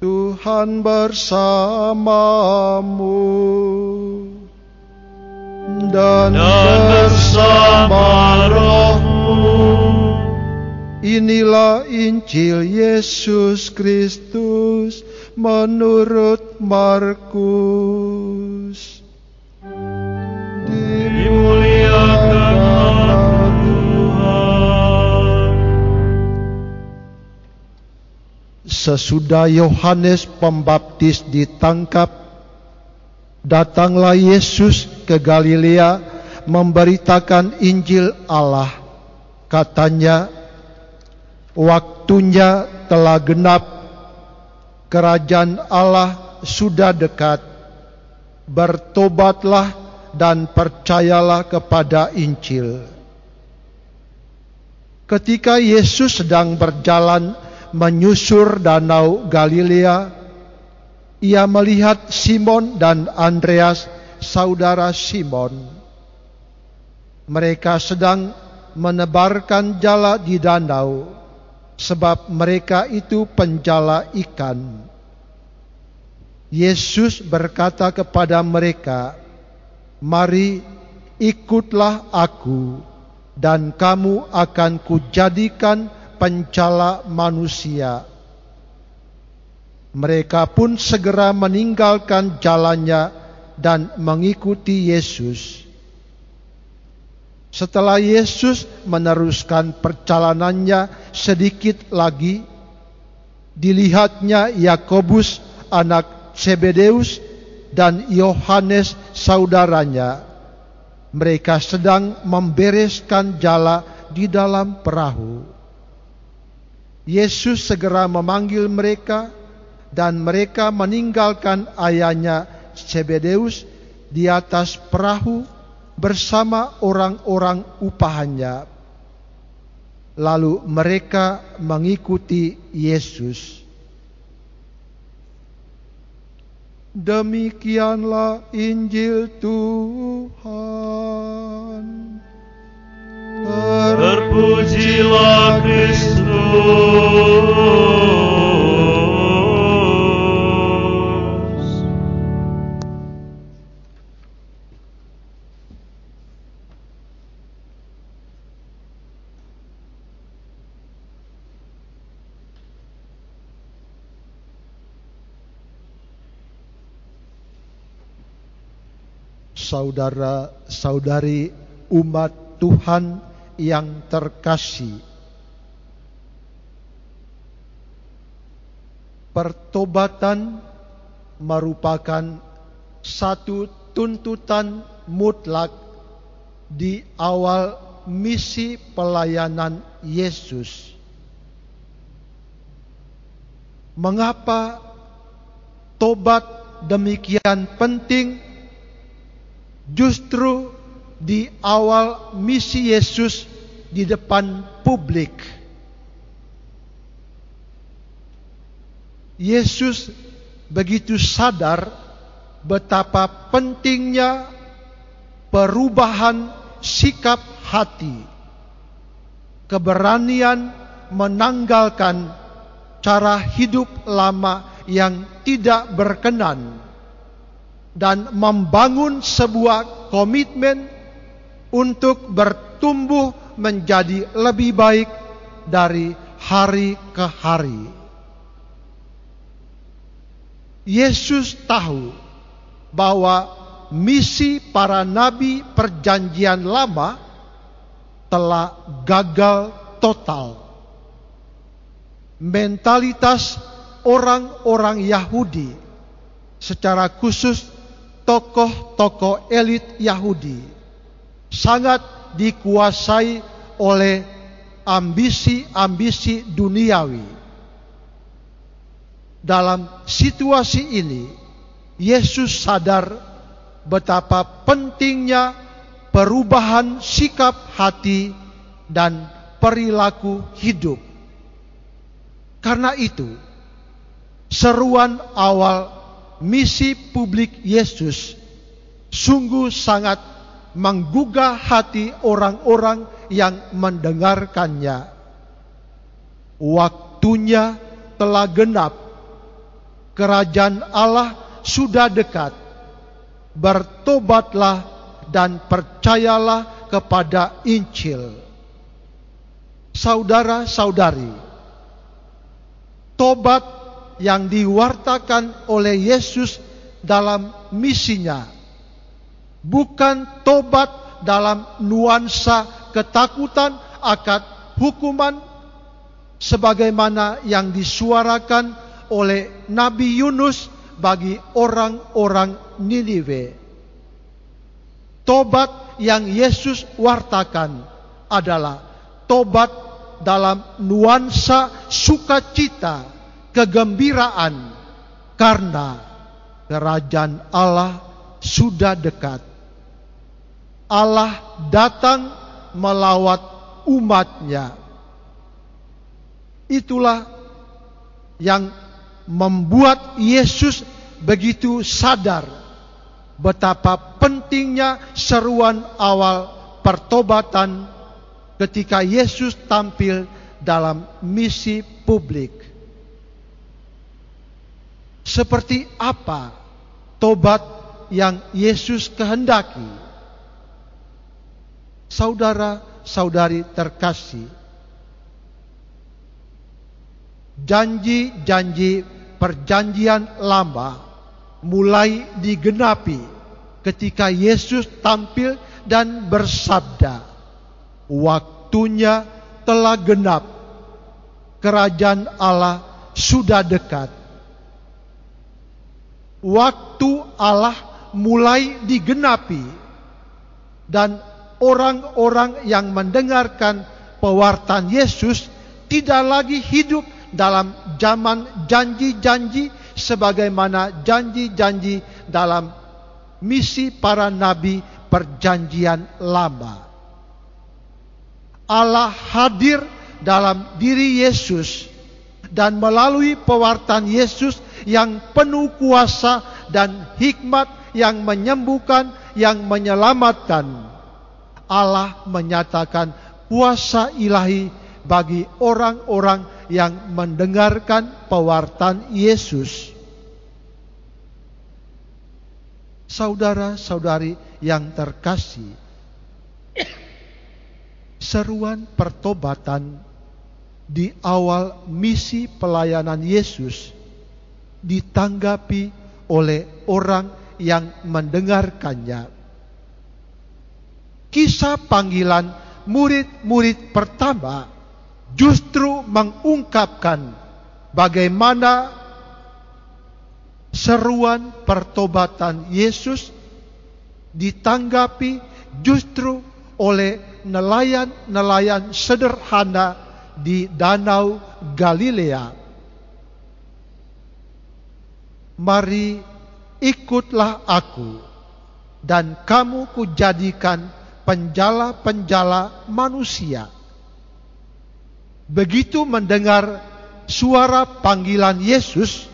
Tuhan bersamamu dan, dan bersama rohmu. Inilah Injil Yesus Kristus menurut Markus. Sesudah Yohanes Pembaptis ditangkap, datanglah Yesus ke Galilea memberitakan Injil Allah. Katanya, waktunya telah genap, kerajaan Allah sudah dekat. Bertobatlah dan percayalah kepada Injil. Ketika Yesus sedang berjalan menyusur danau Galilea, ia melihat Simon dan Andreas, saudara Simon. Mereka sedang menebarkan jala di danau, sebab mereka itu penjala ikan. Yesus berkata kepada mereka, "Mari ikutlah Aku, dan kamu akan kujadikan pencala manusia." Mereka pun segera meninggalkan jalannya dan mengikuti Yesus. Setelah Yesus meneruskan perjalanannya sedikit lagi, dilihatnya Yakobus anak Zebedeus dan Yohanes saudaranya. Mereka sedang membereskan jala di dalam perahu. Yesus segera memanggil mereka dan mereka meninggalkan ayahnya Zebedeus di atas perahu bersama orang-orang upahannya. Lalu mereka mengikuti Yesus. Demikianlah Injil Tuhan. Terpujilah Kristus. Saudara-saudari umat Tuhan yang terkasih. Pertobatan merupakan satu tuntutan mutlak di awal misi pelayanan Yesus. Mengapa tobat demikian penting? Justru di awal misi Yesus di depan publik. Yesus begitu sadar betapa pentingnya perubahan sikap hati, keberanian menanggalkan cara hidup lama yang tidak berkenan dan membangun sebuah komitmen untuk bertumbuh menjadi lebih baik dari hari ke hari. Yesus tahu bahwa misi para nabi Perjanjian Lama telah gagal total. Mentalitas orang-orang Yahudi, secara khusus tokoh-tokoh elit Yahudi, sangat dikuasai oleh ambisi-ambisi duniawi. Dalam situasi ini, Yesus sadar betapa pentingnya perubahan sikap hati dan perilaku hidup. Karena itu, seruan awal misi publik Yesus sungguh sangat menggugah hati orang-orang yang mendengarkannya. Waktunya telah genap, kerajaan Allah sudah dekat. Bertobatlah dan percayalah kepada Injil. Saudara-saudari, tobat yang diwartakan oleh Yesus dalam misinya bukan tobat dalam nuansa ketakutan akan hukuman sebagaimana yang disuarakan oleh Nabi Yunus bagi orang-orang Niniwe. Tobat yang Yesus wartakan adalah tobat dalam nuansa sukacita, kegembiraan karena kerajaan Allah sudah dekat. Allah datang melawat umatnya. Itulah yang membuat Yesus begitu sadar betapa pentingnya seruan awal pertobatan ketika Yesus tampil dalam misi publik. Seperti apa tobat yang Yesus kehendaki? Saudara-saudari terkasih, janji-janji perjanjian lama mulai digenapi ketika Yesus tampil dan bersabda, "Waktunya telah genap, kerajaan Allah sudah dekat." Waktu Allah mulai digenapi, dan orang-orang yang mendengarkan pewartaan Yesus tidak lagi hidup dalam zaman janji-janji sebagaimana janji-janji dalam misi para nabi perjanjian lama. Allah hadir dalam diri Yesus dan melalui pewartaan Yesus yang penuh kuasa dan hikmat yang menyembuhkan, yang menyelamatkan. Allah menyatakan kuasa ilahi bagi orang-orang yang mendengarkan pewartaan Yesus. Saudara-saudari yang terkasih, seruan pertobatan di awal misi pelayanan Yesus ditanggapi oleh orang yang mendengarkannya. Kisah panggilan murid-murid pertama justru mengungkapkan bagaimana seruan pertobatan Yesus ditanggapi justru oleh nelayan-nelayan sederhana di Danau Galilea. Mari ikutlah aku dan kamu kujadikan penjala-penjala manusia. Begitu mendengar suara panggilan Yesus,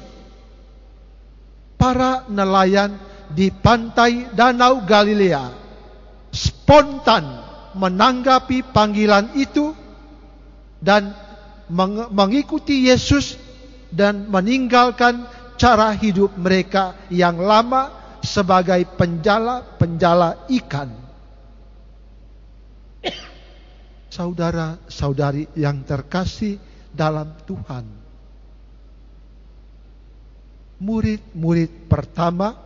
para nelayan di pantai Danau Galilea spontan menanggapi panggilan itu dan mengikuti Yesus dan meninggalkan cara hidup mereka yang lama sebagai penjala-penjala ikan. Saudara-saudari yang terkasih dalam Tuhan. Murid-murid pertama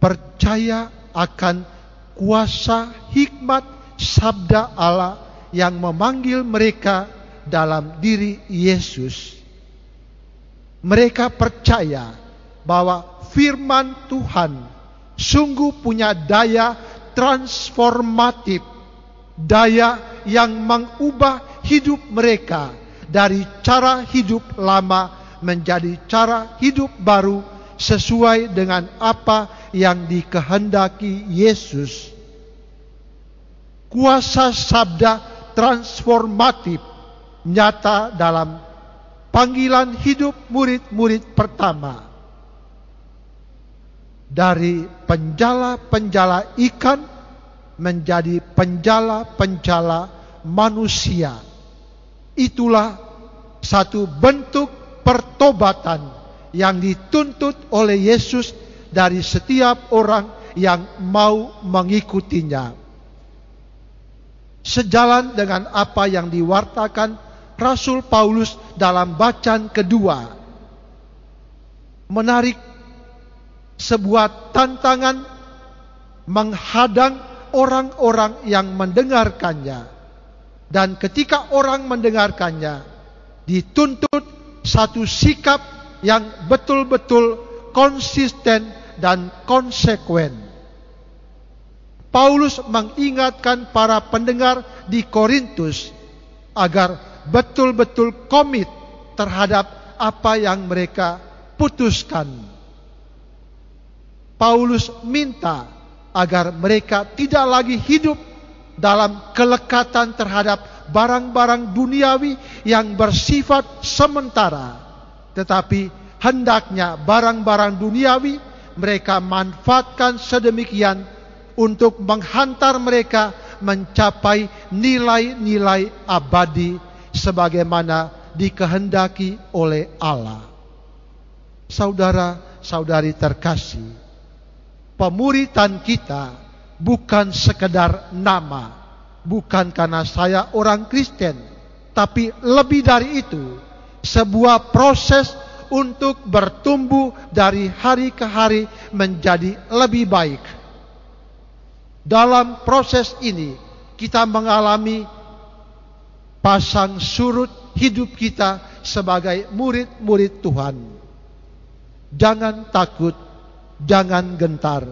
percaya akan kuasa hikmat sabda Allah yang memanggil mereka dalam diri Yesus mereka percaya bahwa firman Tuhan sungguh punya daya transformatif, daya yang mengubah hidup mereka dari cara hidup lama menjadi cara hidup baru sesuai dengan apa yang dikehendaki Yesus. Kuasa sabda transformatif nyata dalam panggilan hidup murid-murid pertama dari penjala-penjala ikan menjadi penjala-penjala manusia. Itulah satu bentuk pertobatan yang dituntut oleh Yesus dari setiap orang yang mau mengikutinya. Sejalan dengan apa yang diwartakan Rasul Paulus dalam bacaan kedua, menarik sebuah tantangan menghadang orang-orang yang mendengarkannya. Dan ketika orang mendengarkannya, dituntut satu sikap yang betul-betul konsisten dan konsekuen. Paulus mengingatkan para pendengar di Korintus agar betul-betul komit terhadap apa yang mereka putuskan. Paulus minta agar mereka tidak lagi hidup dalam kelekatan terhadap barang-barang duniawi yang bersifat sementara, tetapi hendaknya barang-barang duniawi mereka manfaatkan sedemikian untuk menghantar mereka mencapai nilai-nilai abadi sebagaimana dikehendaki oleh Allah. Saudara-saudari terkasih, pemuritan kita bukan sekedar nama, bukan karena saya orang Kristen, tapi lebih dari itu, sebuah proses untuk bertumbuh dari hari ke hari menjadi lebih baik. Dalam proses ini, kita mengalami pasang surut hidup kita sebagai murid-murid Tuhan. Jangan takut, jangan gentar.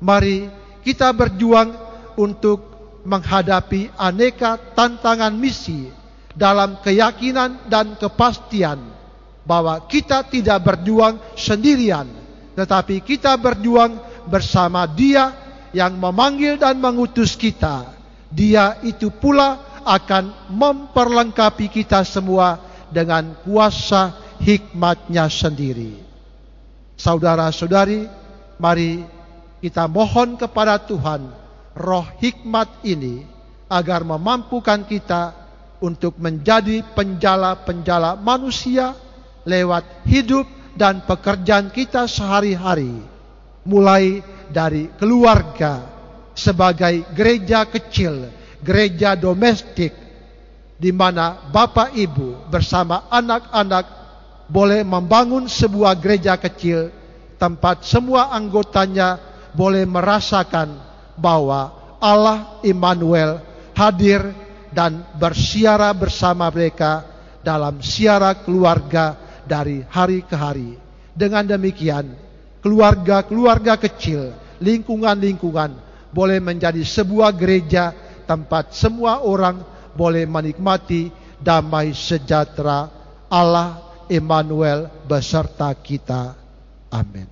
Mari kita berjuang untuk menghadapi aneka tantangan misi dalam keyakinan dan kepastian bahwa kita tidak berjuang sendirian, tetapi kita berjuang bersama Dia yang memanggil dan mengutus kita. Dia itu pula akan memperlengkapi kita semua dengan kuasa hikmatnya sendiri. Saudara-saudari, mari kita mohon kepada Tuhan roh hikmat ini agar memampukan kita untuk menjadi penjala-penjala manusia lewat hidup dan pekerjaan kita sehari-hari. Mulai dari keluarga sebagai gereja kecil, gereja domestik di mana Bapak Ibu bersama anak-anak boleh membangun sebuah gereja kecil tempat semua anggotanya boleh merasakan bahwa Allah Immanuel hadir dan bersiara bersama mereka dalam siara keluarga dari hari ke hari. Dengan demikian, keluarga-keluarga kecil, lingkungan-lingkungan boleh menjadi sebuah gereja tempat semua orang boleh menikmati damai sejahtera Allah Emmanuel beserta kita. Amin.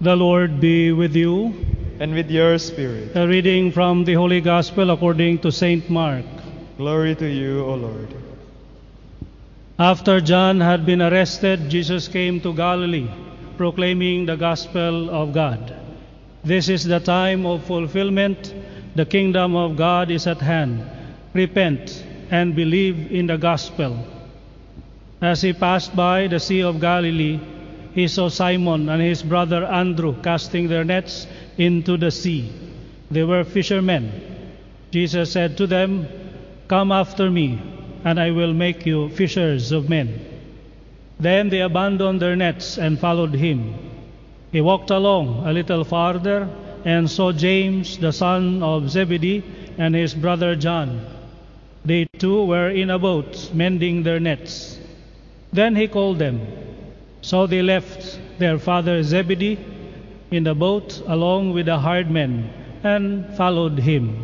The Lord be with you. and with your spirit. A reading from the Holy Gospel according to Saint Mark. Glory to you, O Lord. After John had been arrested, Jesus came to Galilee, proclaiming the gospel of God. This is the time of fulfillment. The kingdom of God is at hand. Repent and believe in the gospel. As he passed by the Sea of Galilee, he saw Simon and his brother Andrew casting their nets into the sea. They were fishermen. Jesus said to them, Come after me, and I will make you fishers of men. Then they abandoned their nets and followed him. He walked along a little farther and saw James, the son of Zebedee, and his brother John. They too were in a boat, mending their nets. Then he called them. So they left their father Zebedee in the boat along with the hired men and followed him.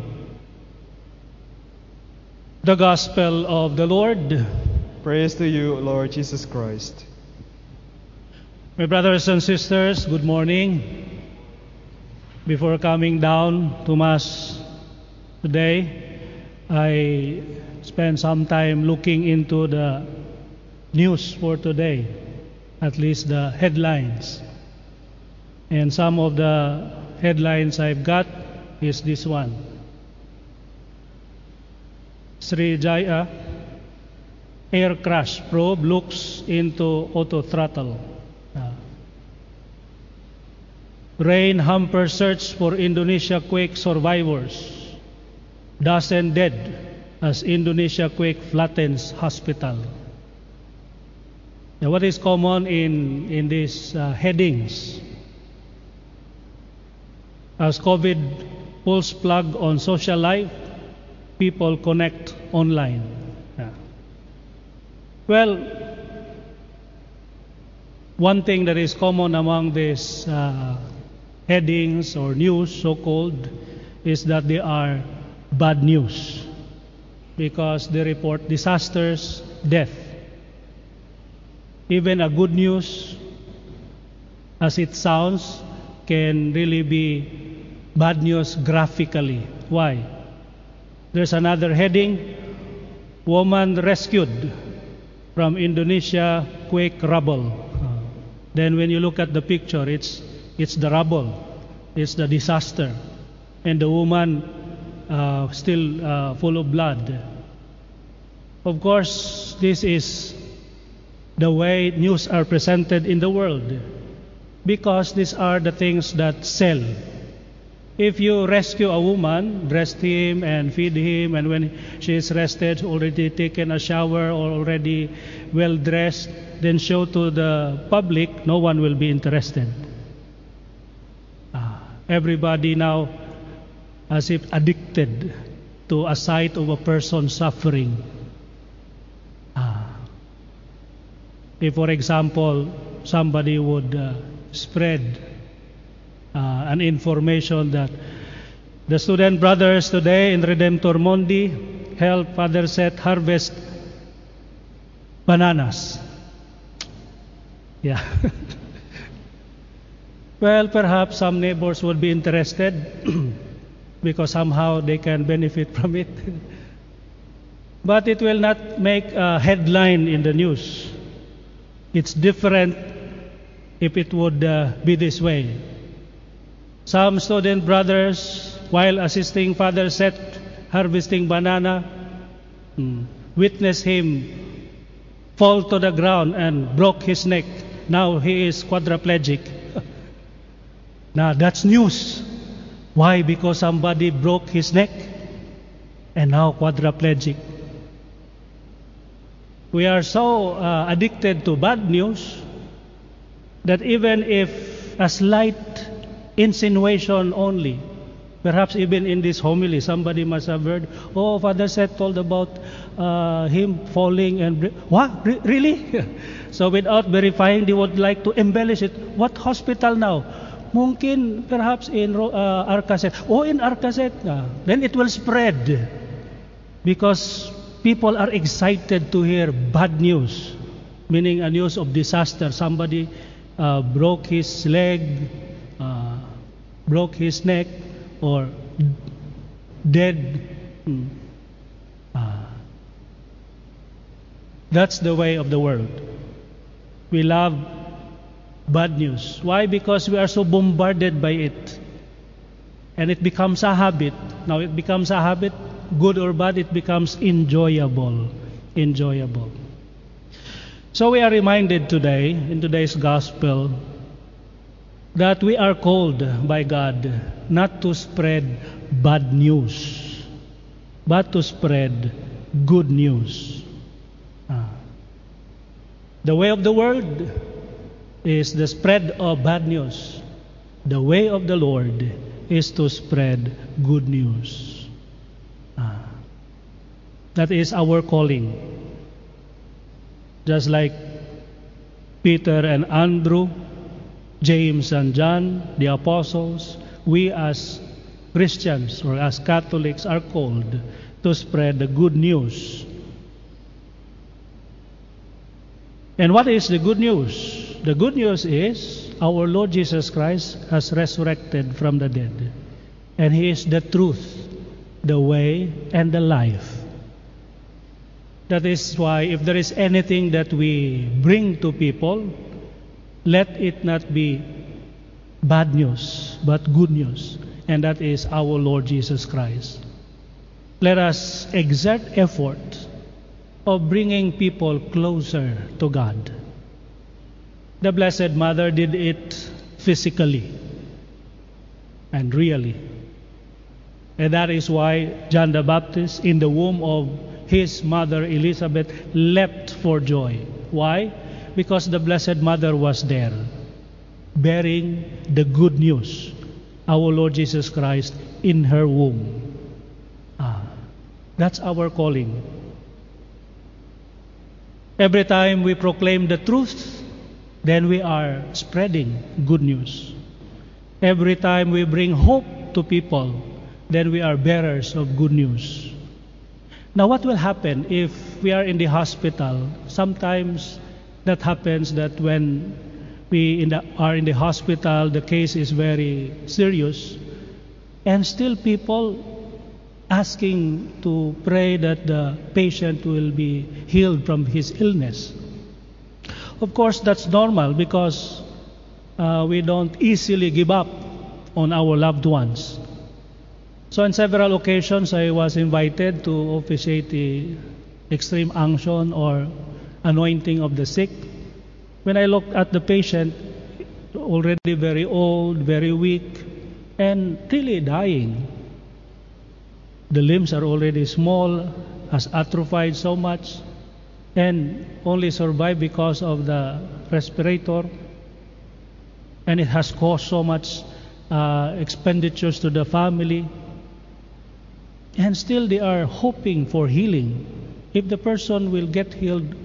The Gospel of the Lord. Praise to you, Lord Jesus Christ. My brothers and sisters, good morning. Before coming down to Mass today, I spent some time looking into the news for today, at least the headlines. And some of the headlines I've got is this one. Sriwijaya, air crash probe looks into auto throttle. Uh, rain hamper search for Indonesia quake survivors. Dozen dead as Indonesia quake flattens hospital. Now, what is common in, in these uh, headings? As COVID pulls plug on social life, people connect online. Yeah. Well, one thing that is common among these uh, headings or news, so called, is that they are bad news because they report disasters, death. Even a good news, as it sounds, can really be bad news graphically. Why? There's another heading Woman rescued from Indonesia quake rubble. Then, when you look at the picture, it's, it's the rubble, it's the disaster, and the woman uh, still uh, full of blood. Of course, this is the way news are presented in the world because these are the things that sell. If you rescue a woman, dress him and feed him, and when she is rested, already taken a shower or already well dressed, then show to the public, no one will be interested. Uh, everybody now as if addicted to a sight of a person suffering. Uh, if, for example, somebody would uh, spread uh, an information that the student brothers today in Redemptor Mundi help Father Seth harvest bananas. Yeah. well, perhaps some neighbors would be interested because somehow they can benefit from it. but it will not make a headline in the news. It's different if it would uh, be this way. Some student brothers, while assisting Father Seth harvesting banana, hmm, witnessed him fall to the ground and broke his neck. Now he is quadriplegic. now that's news. Why? Because somebody broke his neck and now quadriplegic. We are so uh, addicted to bad news that even if a slight insinuation only, perhaps even in this homily, somebody must have heard, oh, Father Seth told about uh, him falling and. What? Re- really? so without verifying, they would like to embellish it. What hospital now? Mungkin perhaps in uh, Arcaset. Oh, in Arcaset. Uh, then it will spread. Because people are excited to hear bad news. Meaning a news of disaster. Somebody uh, broke his leg, uh, broke his neck, or dead. Hmm. Uh, that's the way of the world. We love bad news. Why? Because we are so bombarded by it. And it becomes a habit. Now it becomes a habit, good or bad, it becomes enjoyable. Enjoyable. So we are reminded today, in today's gospel, that we are called by God not to spread bad news, but to spread good news. Ah. The way of the world is the spread of bad news. The way of the Lord is to spread good news. That is our calling. Just like Peter and Andrew, James and John, the apostles, we as Christians or as Catholics are called to spread the good news. And what is the good news? The good news is our Lord Jesus Christ has resurrected from the dead. And He is the truth, the way, and the life. That is why, if there is anything that we bring to people, let it not be bad news, but good news. And that is our Lord Jesus Christ. Let us exert effort of bringing people closer to God. The Blessed Mother did it physically and really. And that is why John the Baptist, in the womb of his mother Elizabeth, leapt for joy. Why? Because the Blessed Mother was there, bearing the good news, our Lord Jesus Christ, in her womb. Ah, that's our calling. Every time we proclaim the truth, then we are spreading good news. Every time we bring hope to people, then we are bearers of good news. Now, what will happen if we are in the hospital? Sometimes that happens that when we in the, are in the hospital, the case is very serious, and still people asking to pray that the patient will be healed from his illness. Of course, that's normal because uh, we don't easily give up on our loved ones. So, on several occasions, I was invited to officiate the extreme unction or anointing of the sick. When I looked at the patient, already very old, very weak, and really dying. The limbs are already small, has atrophied so much, and only survived because of the respirator. And it has caused so much uh, expenditures to the family. And still, they are hoping for healing. If the person will get healed,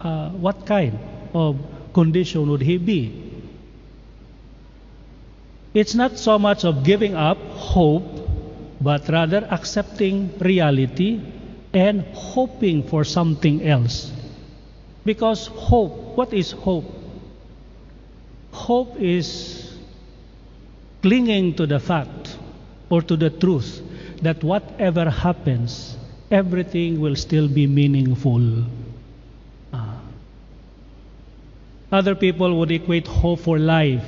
uh, what kind of condition would he be? It's not so much of giving up hope, but rather accepting reality and hoping for something else. Because hope, what is hope? Hope is clinging to the fact or to the truth that whatever happens, everything will still be meaningful. Ah. Other people would equate hope for life.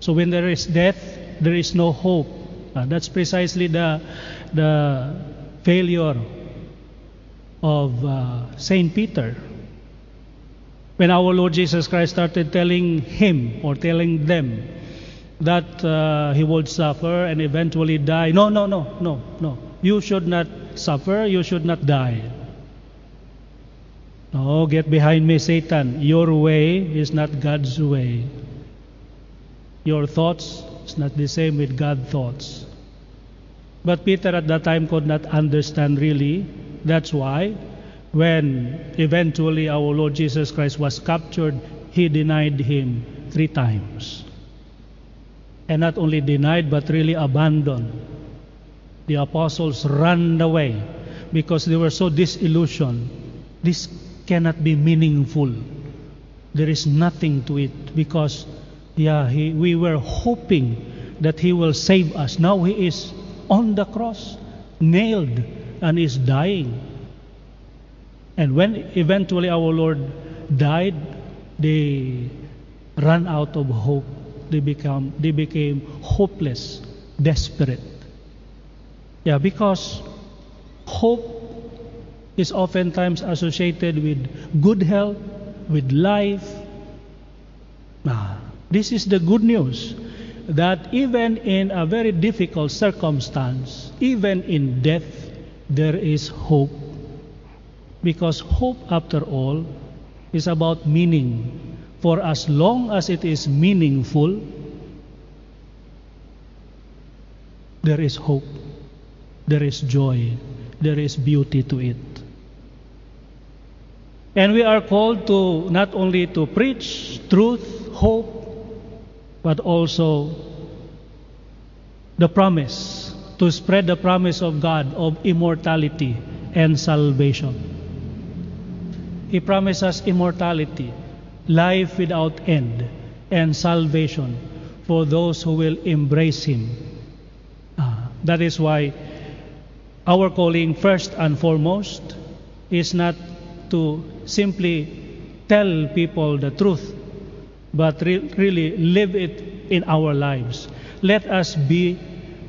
So when there is death, there is no hope. Ah, that's precisely the, the failure of uh, Saint Peter. When our Lord Jesus Christ started telling him or telling them that uh, he would suffer and eventually die. No, no, no, no, no. You should not suffer, you should not die. No, get behind me, Satan. Your way is not God's way. Your thoughts is not the same with God's thoughts. But Peter at that time could not understand really. That's why when eventually our Lord Jesus Christ was captured, he denied him three times. And not only denied, but really abandoned. The apostles ran away because they were so disillusioned. This cannot be meaningful. There is nothing to it because, yeah, he, we were hoping that He will save us. Now He is on the cross, nailed, and is dying. And when eventually our Lord died, they ran out of hope. They become they became hopeless, desperate. Yeah, because hope is oftentimes associated with good health, with life. Ah, this is the good news that even in a very difficult circumstance, even in death, there is hope. Because hope, after all, is about meaning. For as long as it is meaningful, there is hope, there is joy, there is beauty to it. And we are called to not only to preach truth, hope, but also the promise, to spread the promise of God of immortality and salvation. He promises immortality, life without end, and salvation for those who will embrace Him. Ah, that is why our calling, first and foremost, is not to simply tell people the truth, but re- really live it in our lives. Let us be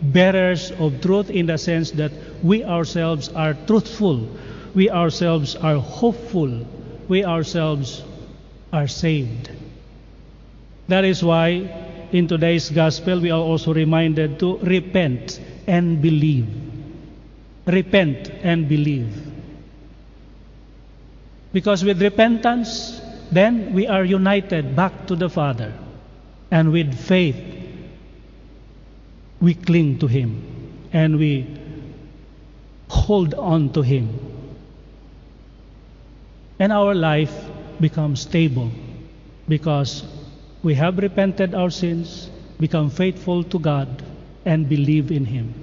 bearers of truth in the sense that we ourselves are truthful we ourselves are hopeful, we ourselves are saved. That is why in today's gospel we are also reminded to repent and believe. Repent and believe. Because with repentance, then we are united back to the Father. And with faith, we cling to Him and we hold on to Him. And our life becomes stable because we have repented our sins, become faithful to God, and believe in Him.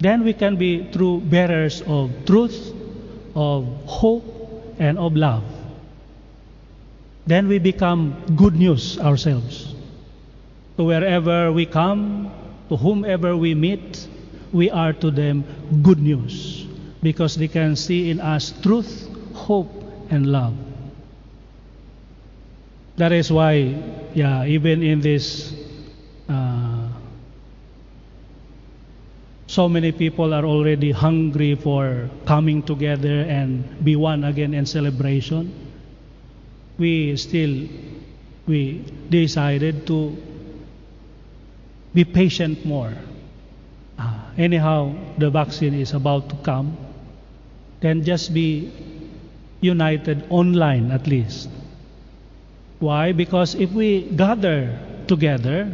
Then we can be true bearers of truth, of hope, and of love. Then we become good news ourselves. To wherever we come, to whomever we meet, we are to them good news because they can see in us truth, hope, and love. That is why, yeah, even in this, uh, so many people are already hungry for coming together and be one again in celebration. We still, we decided to be patient more. Uh, anyhow, the vaccine is about to come. Then just be united online at least. Why? Because if we gather together,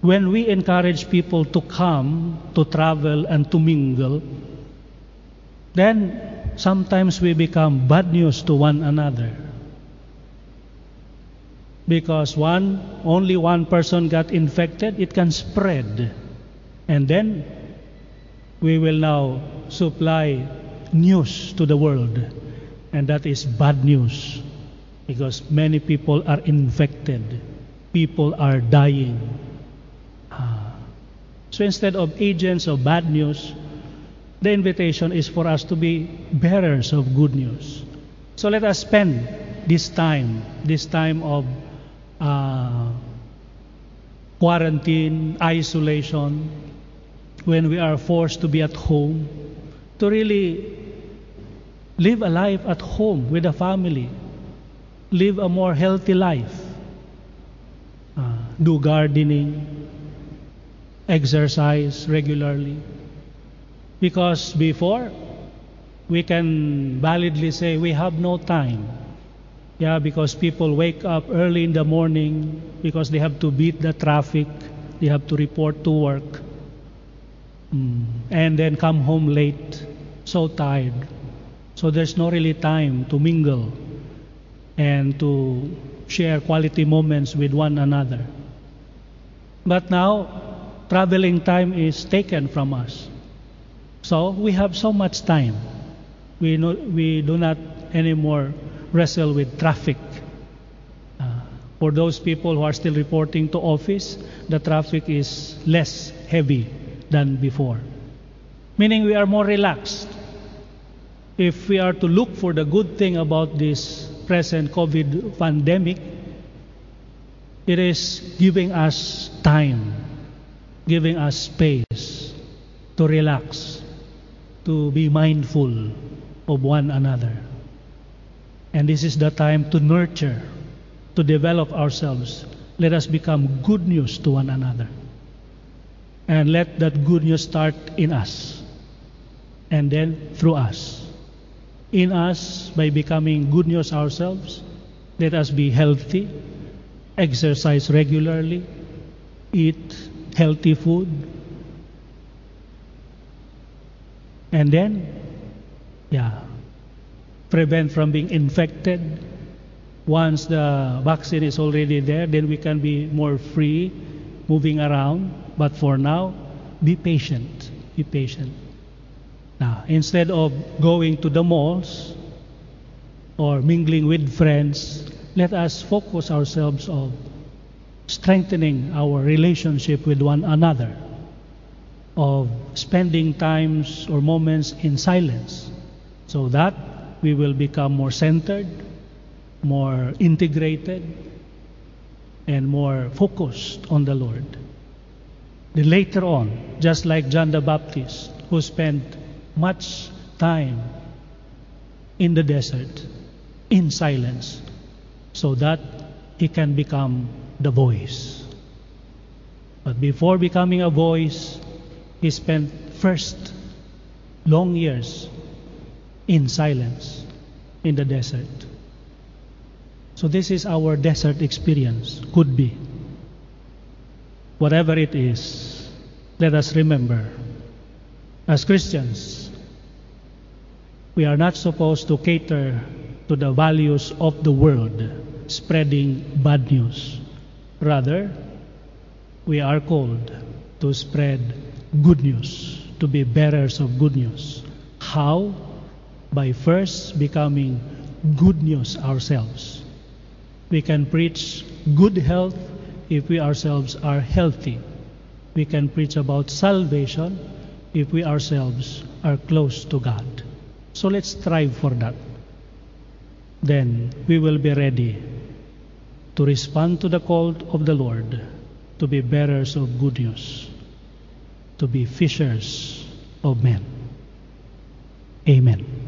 when we encourage people to come, to travel, and to mingle, then sometimes we become bad news to one another. Because one, only one person got infected, it can spread. And then we will now supply news to the world. And that is bad news. Because many people are infected. People are dying. Ah. So instead of agents of bad news, the invitation is for us to be bearers of good news. So let us spend this time, this time of uh, quarantine, isolation, when we are forced to be at home, to really live a life at home with a family, live a more healthy life, uh, do gardening, exercise regularly. Because before, we can validly say we have no time yeah, because people wake up early in the morning because they have to beat the traffic, they have to report to work, mm. and then come home late, so tired. So there's no really time to mingle and to share quality moments with one another. But now, traveling time is taken from us. So we have so much time. We, no, we do not anymore wrestle with traffic. Uh, for those people who are still reporting to office, the traffic is less heavy than before. Meaning we are more relaxed. If we are to look for the good thing about this present COVID pandemic, it is giving us time, giving us space to relax, to be mindful of one another. And this is the time to nurture, to develop ourselves. Let us become good news to one another. And let that good news start in us. And then through us. In us, by becoming good news ourselves, let us be healthy, exercise regularly, eat healthy food. And then, yeah, prevent from being infected. Once the vaccine is already there, then we can be more free moving around. But for now, be patient. Be patient. Now, instead of going to the malls or mingling with friends, let us focus ourselves on strengthening our relationship with one another, of spending times or moments in silence, so that we will become more centered, more integrated, and more focused on the Lord. Then later on, just like John the Baptist, who spent much time in the desert in silence so that he can become the voice. But before becoming a voice, he spent first long years in silence in the desert. So, this is our desert experience, could be. Whatever it is, let us remember as Christians, we are not supposed to cater to the values of the world, spreading bad news. Rather, we are called to spread good news, to be bearers of good news. How? By first becoming good news ourselves. We can preach good health if we ourselves are healthy. We can preach about salvation if we ourselves are close to God. So let's strive for that. Then we will be ready to respond to the call of the Lord to be bearers of good news, to be fishers of men. Amen.